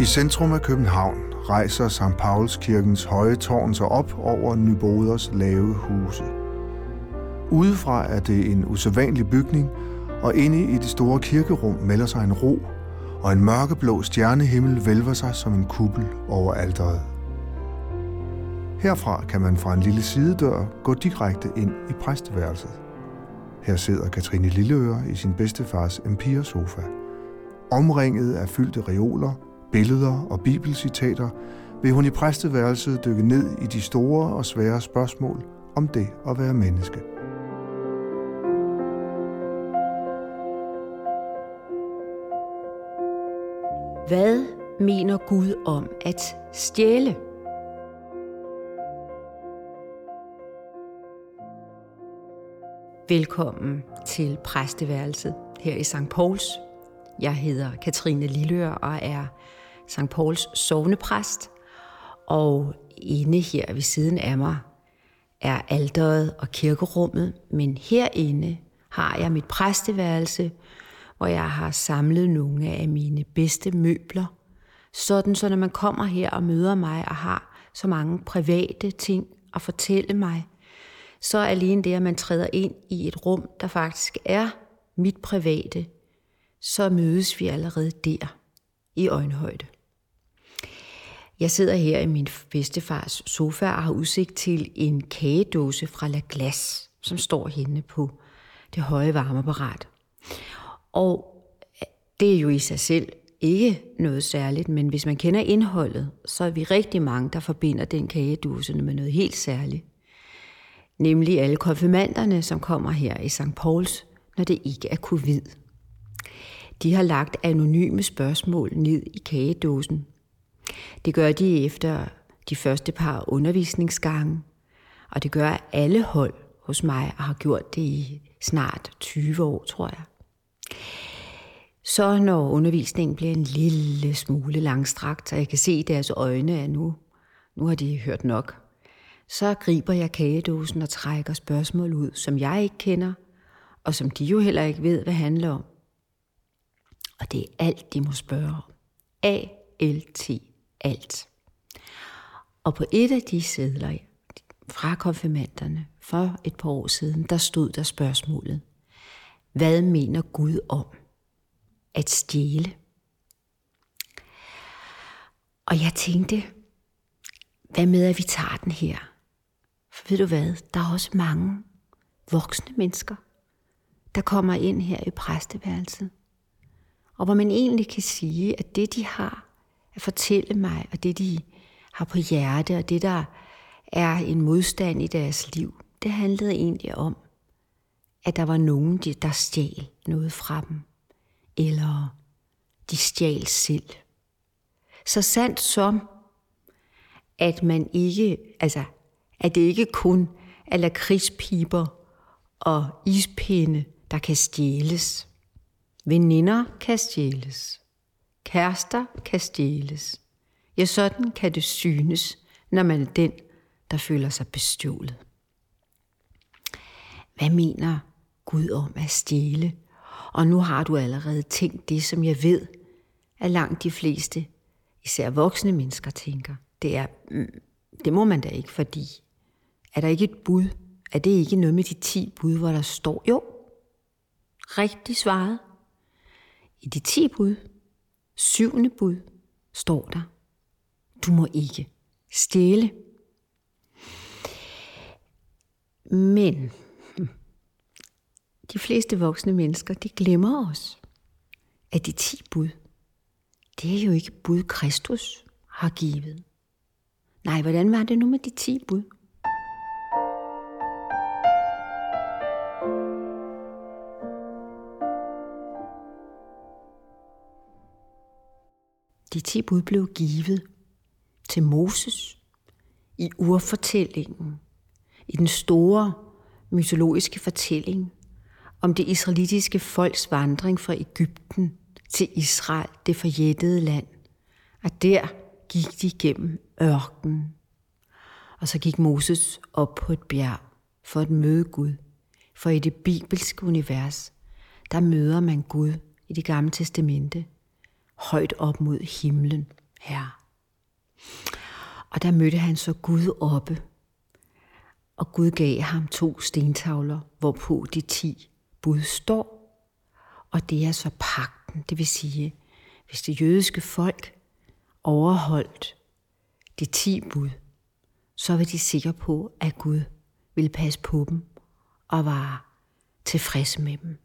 I centrum af København rejser St. Pauls kirkens høje tårn sig op over Nyboders lave huse. Udefra er det en usædvanlig bygning, og inde i det store kirkerum melder sig en ro, og en mørkeblå stjernehimmel vælver sig som en kuppel over alteret. Herfra kan man fra en lille sidedør gå direkte ind i præsteværelset. Her sidder Katrine Lilleøre i sin bedstefars Empire-sofa. Omringet af fyldte reoler, billeder og bibelcitater, vil hun i præsteværelset dykke ned i de store og svære spørgsmål om det at være menneske. Hvad mener Gud om at stjæle? Velkommen til præsteværelset her i St. Pauls. Jeg hedder Katrine Lillør og er St. Pauls sovnepræst. Og inde her ved siden af mig er alderet og kirkerummet, men herinde har jeg mit præsteværelse, hvor jeg har samlet nogle af mine bedste møbler, sådan så når man kommer her og møder mig og har så mange private ting at fortælle mig, så alene det, at man træder ind i et rum, der faktisk er mit private, så mødes vi allerede der i øjenhøjde. Jeg sidder her i min bedstefars sofa og har udsigt til en kagedåse fra La Glace, som står henne på det høje varmeapparat. Og øh, det er jo i sig selv ikke noget særligt, men hvis man kender indholdet, så er vi rigtig mange, der forbinder den kagedåse med noget helt særligt. Nemlig alle konfirmanderne, som kommer her i St. Pauls, når det ikke er covid. De har lagt anonyme spørgsmål ned i kagedåsen. Det gør de efter de første par undervisningsgange, og det gør alle hold hos mig og har gjort det i snart 20 år, tror jeg. Så når undervisningen bliver en lille smule langstrakt, og jeg kan se i deres øjne, at nu, nu har de hørt nok, så griber jeg kagedåsen og trækker spørgsmål ud, som jeg ikke kender, og som de jo heller ikke ved, hvad handler om. Og det er alt, de må spørge om. A-L-T. Alt. Og på et af de sædler fra konfirmanderne for et par år siden, der stod der spørgsmålet. Hvad mener Gud om at stjæle? Og jeg tænkte, hvad med at vi tager den her? For ved du hvad, der er også mange voksne mennesker, der kommer ind her i præsteværelset. Og hvor man egentlig kan sige, at det de har at fortælle mig, og det de har på hjerte, og det der er en modstand i deres liv, det handlede egentlig om, at der var nogen, der stjal noget fra dem, eller de stjal selv. Så sandt som, at man ikke, altså, at det ikke kun er lakridspiber og ispinde, der kan stjæles. Veninder kan stjæles. Kærester kan stjæles. Ja, sådan kan det synes, når man er den, der føler sig bestjålet. Hvad mener Gud om at stjæle? Og nu har du allerede tænkt det, som jeg ved, at langt de fleste, især voksne mennesker, tænker. Det er, mm, det må man da ikke, fordi er der ikke et bud? Er det ikke noget med de ti bud, hvor der står, jo, rigtig svaret. I de ti bud, syvende bud, står der, du må ikke stjæle. Men de fleste voksne mennesker, de glemmer os, at de ti bud, det er jo ikke bud, Kristus har givet. Nej, hvordan var det nu med de ti bud? De ti bud blev givet til Moses i urfortællingen, i den store mytologiske fortælling om det israelitiske folks vandring fra Ægypten til Israel, det forjættede land. Og der gik de gennem ørkenen. Og så gik Moses op på et bjerg for at møde Gud. For i det bibelske univers, der møder man Gud i det gamle testamente, højt op mod himlen, herre. Og der mødte han så Gud oppe, og Gud gav ham to stentavler, hvorpå de ti bud står. Og det er så pakten, det vil sige, hvis det jødiske folk overholdt de ti bud, så var de sikre på, at Gud ville passe på dem og var tilfreds med dem.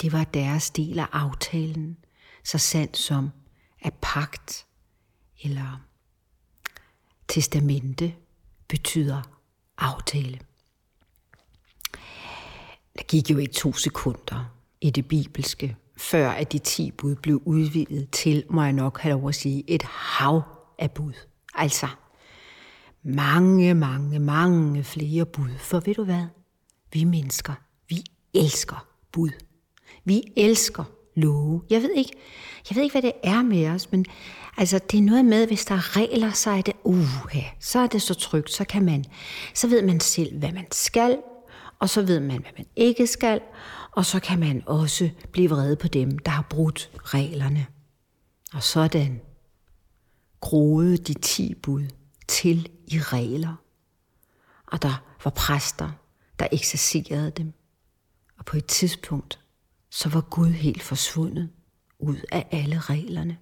Det var deres del af aftalen, så sandt som at pagt eller testamente betyder aftale. Der gik jo ikke to sekunder i det bibelske, før at de ti bud blev udvidet til, må jeg nok have lov at sige, et hav af bud. Altså mange, mange, mange flere bud. For ved du hvad? Vi mennesker, vi elsker bud. Vi elsker love. Jeg ved ikke, jeg ved ikke hvad det er med os, men altså, det er noget med, hvis der er regler, så er det, uh, så er det så trygt, så kan man, så ved man selv, hvad man skal, og så ved man, hvad man ikke skal, og så kan man også blive vred på dem, der har brudt reglerne. Og sådan groede de ti bud til i regler. Og der var præster, der eksercerede dem. Og på et tidspunkt, så var Gud helt forsvundet ud af alle reglerne.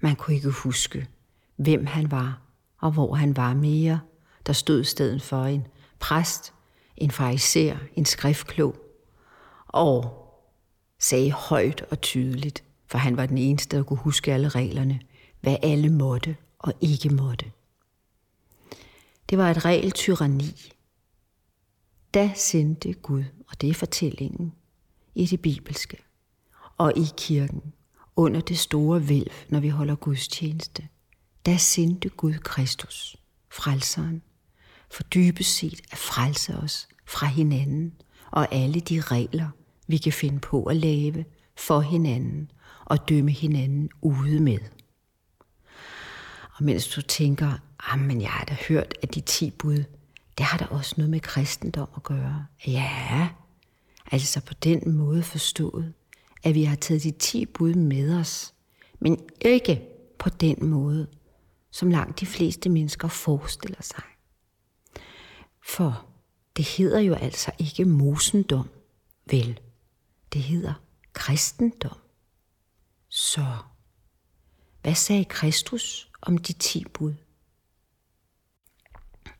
Man kunne ikke huske, hvem han var og hvor han var mere. Der stod stedet for en præst, en fariser, en skriftklog, og sagde højt og tydeligt, for han var den eneste, der kunne huske alle reglerne, hvad alle måtte og ikke måtte. Det var et regeltyranni. Da sendte Gud, og det er fortællingen i det bibelske, og i kirken, under det store vælv, når vi holder gudstjeneste, da sendte Gud Kristus, frelseren, for dybest set at frelse os fra hinanden og alle de regler, vi kan finde på at lave for hinanden og dømme hinanden ude med. Og mens du tænker, ah, men jeg har da hørt, at de ti bud, det har da også noget med kristendom at gøre. Ja, altså på den måde forstået, at vi har taget de ti bud med os, men ikke på den måde, som langt de fleste mennesker forestiller sig. For det hedder jo altså ikke mosendom, vel? Det hedder kristendom. Så hvad sagde Kristus om de ti bud?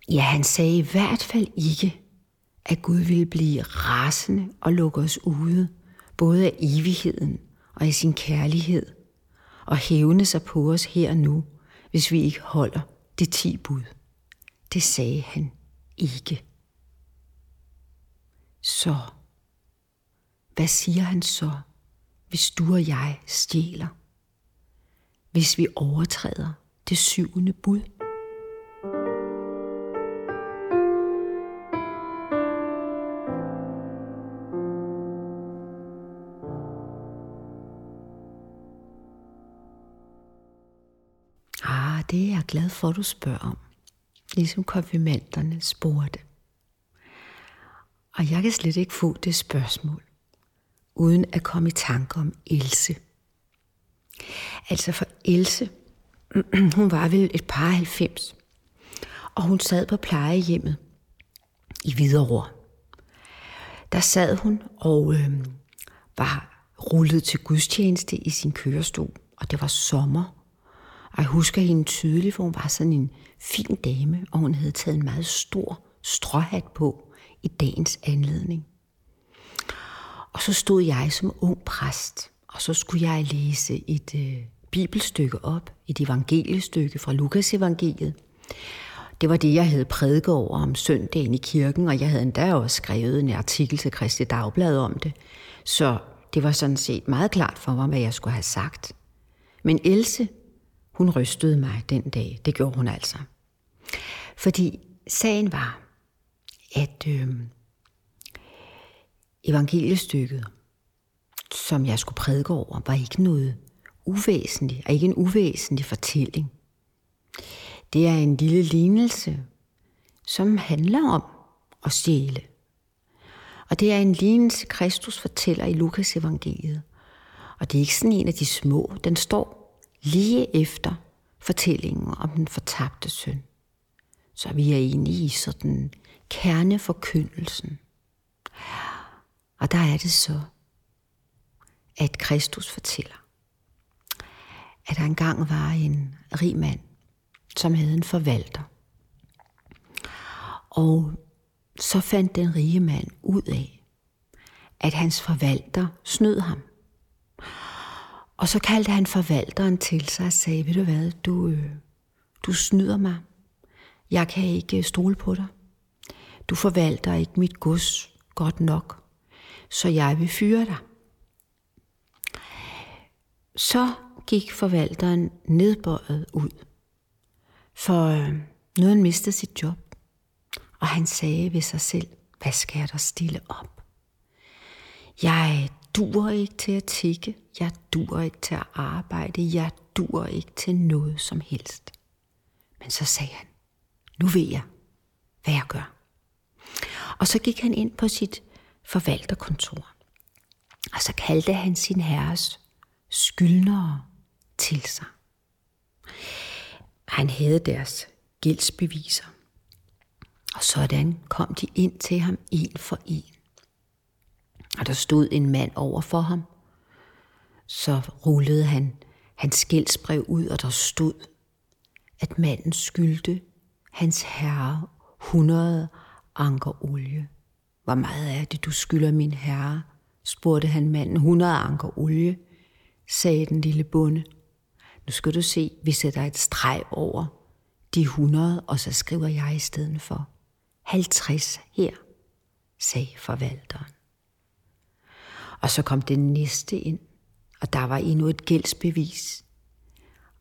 Ja, han sagde i hvert fald ikke, at Gud ville blive rasende og lukke os ude, både af evigheden og af sin kærlighed, og hævne sig på os her og nu, hvis vi ikke holder de ti bud. Det sagde han ikke. Så, hvad siger han så, hvis du og jeg stjæler? Hvis vi overtræder det syvende bud? Glad for, at du spørger om. Ligesom konfirmanderne spurgte. Og jeg kan slet ikke få det spørgsmål, uden at komme i tanke om Else. Altså for Else, hun var vel et par 90, og hun sad på plejehjemmet i Hvidovre. Der sad hun og øh, var rullet til gudstjeneste i sin kørestol, og det var sommer, og jeg husker hende tydeligt, for hun var sådan en fin dame, og hun havde taget en meget stor stråhat på i dagens anledning. Og så stod jeg som ung præst, og så skulle jeg læse et øh, bibelstykke op, et evangeliestykke fra Lukas evangeliet. Det var det, jeg havde prædiket over om søndagen i kirken, og jeg havde endda også skrevet en artikel til Kristi Dagblad om det. Så det var sådan set meget klart for mig, hvad jeg skulle have sagt. Men Else, hun rystede mig den dag. Det gjorde hun altså. Fordi sagen var, at øh, evangeliestykket, som jeg skulle prædike over, var ikke noget uvæsentligt, og ikke en uvæsentlig fortælling. Det er en lille lignelse, som handler om at stjæle. Og det er en lignelse, Kristus fortæller i Lukas evangeliet. Og det er ikke sådan en af de små. Den står lige efter fortællingen om den fortabte søn. Så vi er inde i sådan kerneforkyndelsen. Og der er det så, at Kristus fortæller, at der engang var en rig mand, som havde en forvalter. Og så fandt den rige mand ud af, at hans forvalter snød ham. Og så kaldte han forvalteren til sig og sagde, ved du hvad, du, øh, du snyder mig. Jeg kan ikke øh, stole på dig. Du forvalter ikke mit gods godt nok, så jeg vil fyre dig. Så gik forvalteren nedbøjet ud, for øh, nu han mistet sit job. Og han sagde ved sig selv, hvad skal jeg da stille op? Jeg dur ikke til at tikke, jeg dur ikke til at arbejde, jeg dur ikke til noget som helst. Men så sagde han, nu ved jeg, hvad jeg gør. Og så gik han ind på sit forvalterkontor, og så kaldte han sin herres skyldnere til sig. Han havde deres gældsbeviser, og sådan kom de ind til ham en for en. Og der stod en mand over for ham. Så rullede han hans gældsbrev ud, og der stod, at manden skyldte hans herre 100 anker olie. Hvor meget er det, du skylder min herre? spurgte han manden. 100 anker olie, sagde den lille bonde. Nu skal du se, vi sætter et streg over de 100, og så skriver jeg i stedet for 50 her, sagde forvalteren. Og så kom det næste ind, og der var endnu et gældsbevis.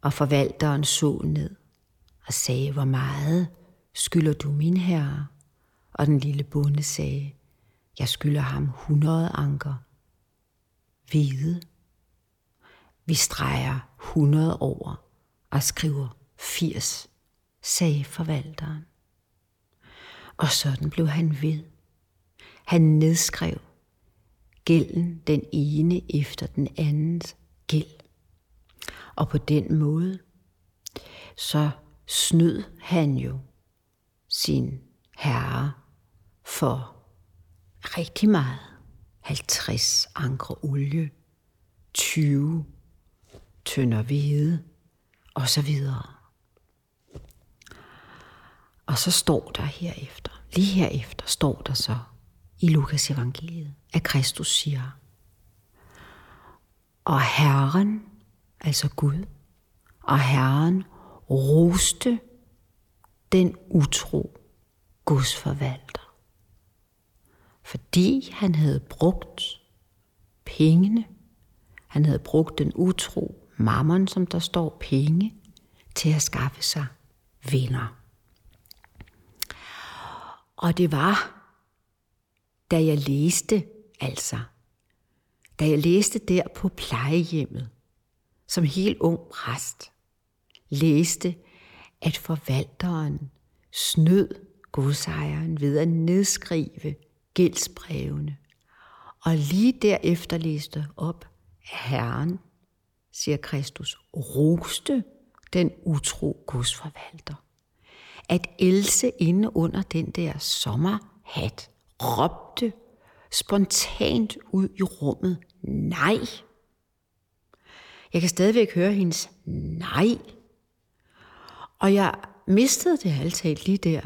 Og forvalteren så ned og sagde, hvor meget skylder du min herre? Og den lille bonde sagde, jeg skylder ham 100 anker. Hvide. Vi streger 100 over og skriver 80, sagde forvalteren. Og sådan blev han ved. Han nedskrev gælden den ene efter den andens gæld. Og på den måde, så snød han jo sin herre for rigtig meget. 50 ankre olie, 20 tønder hvede og så videre. Og så står der herefter, lige herefter står der så i Lukas evangeliet, at Kristus siger, og Herren, altså Gud, og Herren roste den utro Guds forvalter, Fordi han havde brugt pengene, han havde brugt den utro mammon, som der står penge, til at skaffe sig venner. Og det var, da jeg læste, altså, da jeg læste der på plejehjemmet, som helt ung præst, læste, at forvalteren snød godsejeren ved at nedskrive gældsbrevene, og lige derefter læste op, at Herren, siger Kristus, roste den utro godsforvalter. At Else inde under den der sommerhat råbte spontant ud i rummet, nej. Jeg kan stadigvæk høre hendes nej. Og jeg mistede det altid lige der.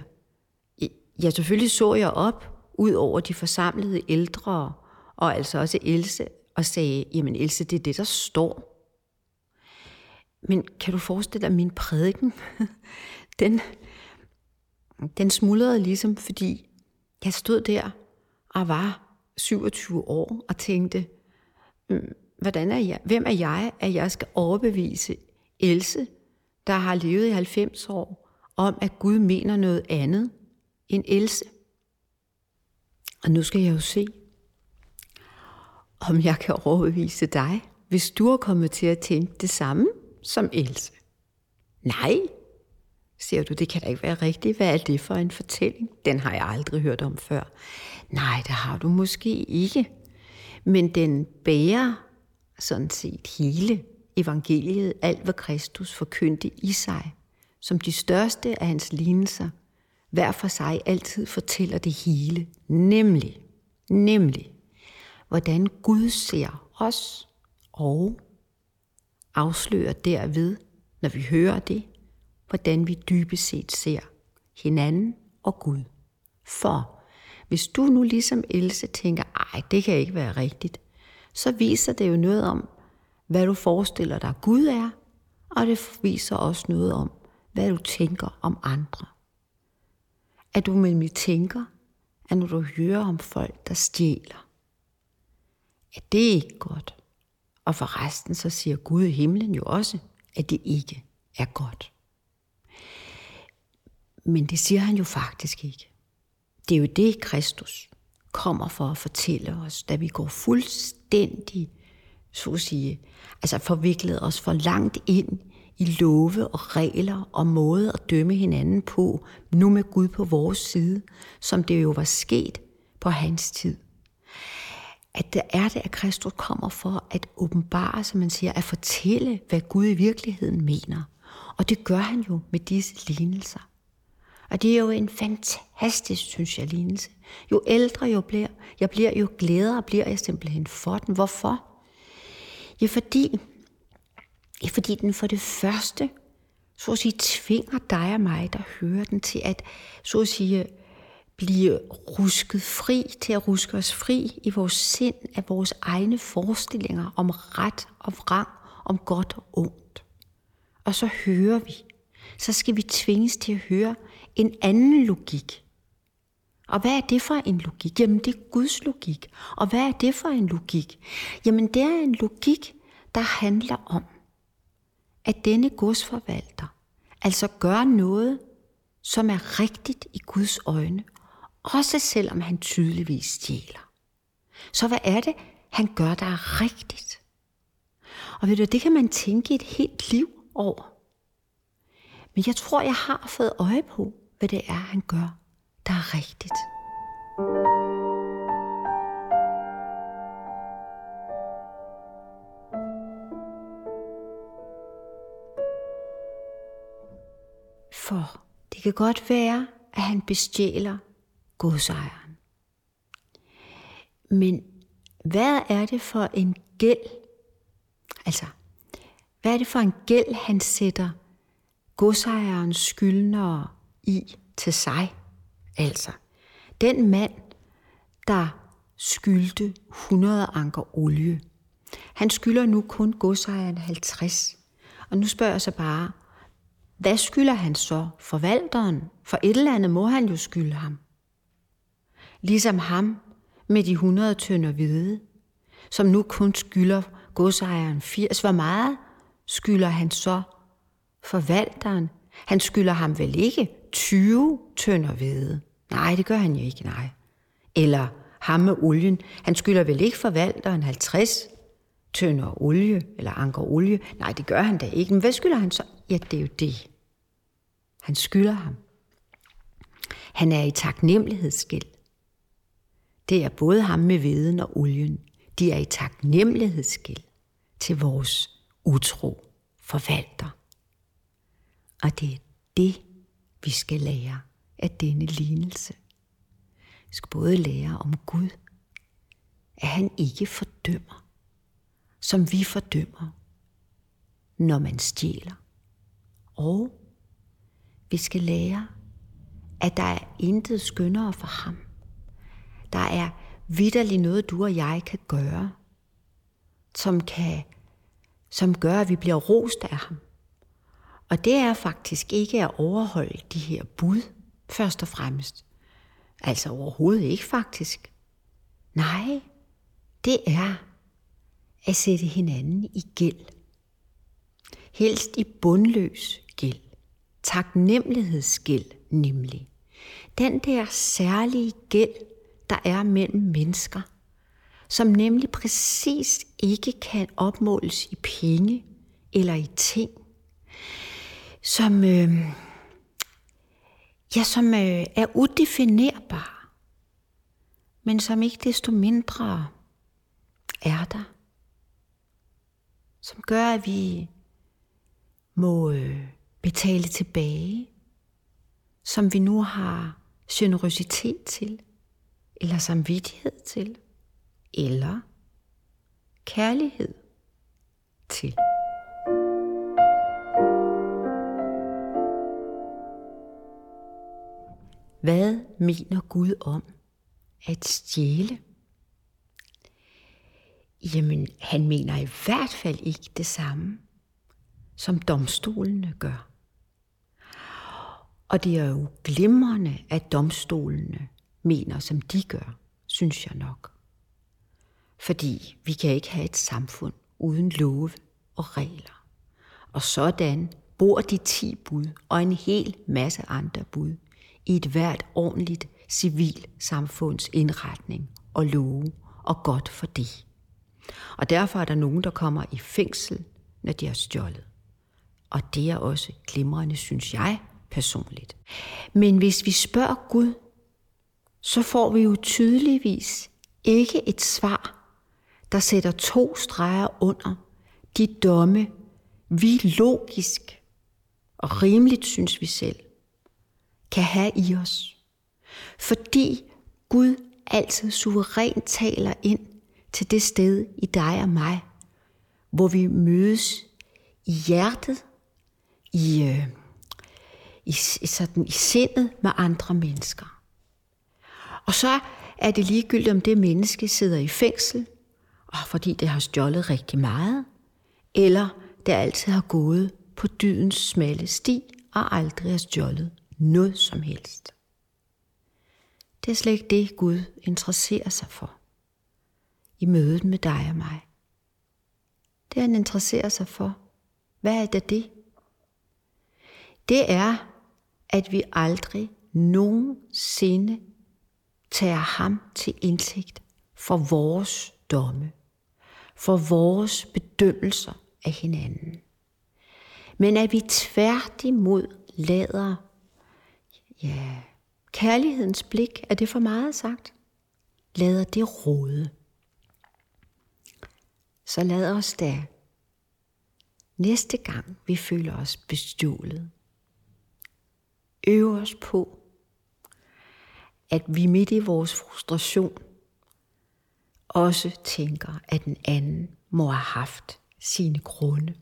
Ja, selvfølgelig så jeg op ud over de forsamlede ældre, og altså også Else, og sagde, jamen Else, det er det, der står. Men kan du forestille dig, min prædiken, den, den smuldrede ligesom, fordi jeg stod der og var 27 år og tænkte, mm, hvordan er jeg, hvem er jeg, at jeg skal overbevise Else, der har levet i 90 år, om at Gud mener noget andet end Else. Og nu skal jeg jo se, om jeg kan overbevise dig, hvis du er kommet til at tænke det samme som Else. Nej, Siger du, det kan da ikke være rigtigt. Hvad er det for en fortælling? Den har jeg aldrig hørt om før. Nej, det har du måske ikke. Men den bærer sådan set hele evangeliet, alt hvad Kristus forkyndte i sig, som de største af hans lignelser, hver for sig altid fortæller det hele, nemlig, nemlig, hvordan Gud ser os og afslører derved, når vi hører det, hvordan vi dybest set ser hinanden og Gud. For hvis du nu ligesom Else tænker, ej, det kan ikke være rigtigt, så viser det jo noget om, hvad du forestiller dig Gud er, og det viser også noget om, hvad du tænker om andre. At du nemlig tænker, at når du hører om folk, der stjæler, at det er ikke godt. Og for resten så siger Gud i himlen jo også, at det ikke er godt. Men det siger han jo faktisk ikke. Det er jo det, Kristus kommer for at fortælle os, da vi går fuldstændig, så at sige, altså forviklet os for langt ind i love og regler og måde at dømme hinanden på, nu med Gud på vores side, som det jo var sket på hans tid. At det er det, at Kristus kommer for at åbenbare, som man siger, at fortælle, hvad Gud i virkeligheden mener. Og det gør han jo med disse lignelser. Og det er jo en fantastisk, synes jeg, lignelse. Jo ældre jo bliver, jeg bliver, jo glædere bliver jeg simpelthen for den. Hvorfor? Ja, fordi, ja, fordi den for det første, så at sige, tvinger dig og mig, der hører den til at, så at sige, blive rusket fri, til at ruske os fri i vores sind af vores egne forestillinger om ret og vrang, om godt og ondt. Og så hører vi, så skal vi tvinges til at høre en anden logik. Og hvad er det for en logik? Jamen det er Guds logik. Og hvad er det for en logik? Jamen det er en logik, der handler om, at denne godsforvalter altså gør noget, som er rigtigt i Guds øjne, også selvom han tydeligvis stjæler. Så hvad er det, han gør, der er rigtigt? Og ved du, det kan man tænke et helt liv over. Men jeg tror, jeg har fået øje på, hvad det er, han gør, der er rigtigt. For det kan godt være, at han bestjæler godsejeren. Men hvad er det for en gæld? Altså, hvad er det for en gæld, han sætter godsejerens skyldnere i til sig. Altså, den mand, der skyldte 100 anker olie, han skylder nu kun godsejeren 50. Og nu spørger jeg så bare, hvad skylder han så? Forvalteren? For et eller andet må han jo skylde ham. Ligesom ham med de 100 tønder hvide, som nu kun skylder godsejeren 80. Hvor meget skylder han så forvalteren? Han skylder ham vel ikke 20 tønder hvede. Nej, det gør han jo ikke, nej. Eller ham med olien. Han skylder vel ikke forvalteren 50 tønder olie, eller anker olie. Nej, det gør han da ikke. Men hvad skylder han så? Ja, det er jo det. Han skylder ham. Han er i taknemmelighedsgæld. Det er både ham med viden og olien. De er i taknemmelighedsgæld til vores utro forvalter. Og det er det, vi skal lære af denne lignelse. Vi skal både lære om Gud, at han ikke fordømmer, som vi fordømmer, når man stjæler. Og vi skal lære, at der er intet skønnere for ham. Der er vidderligt noget, du og jeg kan gøre, som, kan, som gør, at vi bliver rost af ham. Og det er faktisk ikke at overholde de her bud, først og fremmest. Altså overhovedet ikke faktisk. Nej, det er at sætte hinanden i gæld. Helst i bundløs gæld. Taknemmelighedsgæld nemlig. Den der særlige gæld, der er mellem mennesker, som nemlig præcis ikke kan opmåles i penge eller i ting som, øh, ja, som øh, er udefinerbar, men som ikke desto mindre er der. som gør, at vi må øh, betale tilbage, som vi nu har generøsitet til, eller samvittighed til, eller kærlighed til. Hvad mener Gud om at stjæle? Jamen, han mener i hvert fald ikke det samme, som domstolene gør. Og det er jo glimrende, at domstolene mener, som de gør, synes jeg nok. Fordi vi kan ikke have et samfund uden love og regler. Og sådan bor de ti bud og en hel masse andre bud i et hvert ordentligt civil samfundsindretning og love, og godt for det. Og derfor er der nogen, der kommer i fængsel, når de har stjålet. Og det er også glimrende, synes jeg personligt. Men hvis vi spørger Gud, så får vi jo tydeligvis ikke et svar, der sætter to streger under de domme, vi logisk og rimeligt, synes vi selv, kan have i os. Fordi Gud altid suverænt taler ind til det sted i dig og mig, hvor vi mødes i hjertet, i, øh, i, sådan, i sindet med andre mennesker. Og så er det ligegyldigt, om det menneske sidder i fængsel, og fordi det har stjålet rigtig meget, eller det altid har gået på dydens smalle sti og aldrig har stjålet noget som helst. Det er slet ikke det, Gud interesserer sig for i mødet med dig og mig. Det han interesserer sig for, hvad er det det? Det er, at vi aldrig nogensinde tager ham til indsigt for vores domme, for vores bedømmelser af hinanden. Men at vi tværtimod lader ja, kærlighedens blik, er det for meget sagt? Lader det råde. Så lad os da næste gang vi føler os bestjålet, øve os på, at vi midt i vores frustration også tænker, at den anden må have haft sine grunde.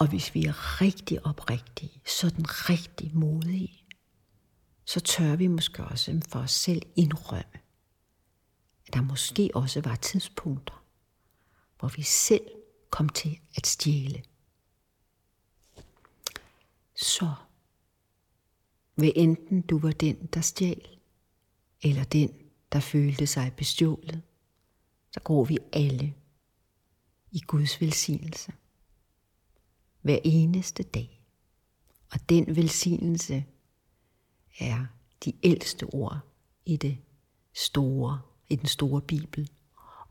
Og hvis vi er rigtig oprigtige, sådan rigtig modige, så tør vi måske også for os selv indrømme, at der måske også var tidspunkter, hvor vi selv kom til at stjæle. Så, ved enten du var den, der stjal, eller den, der følte sig bestjålet, så går vi alle i Guds velsignelse hver eneste dag. Og den velsignelse er de ældste ord i det store, i den store Bibel.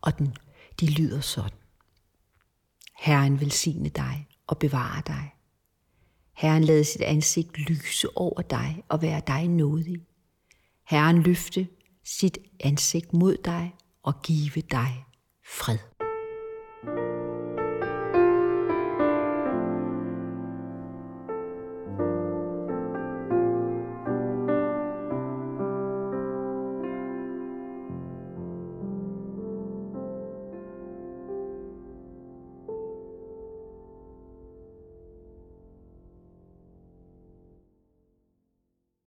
Og den, de lyder sådan. Herren velsigne dig og bevare dig. Herren lade sit ansigt lyse over dig og være dig nådig. Herren løfte sit ansigt mod dig og give dig fred. thank you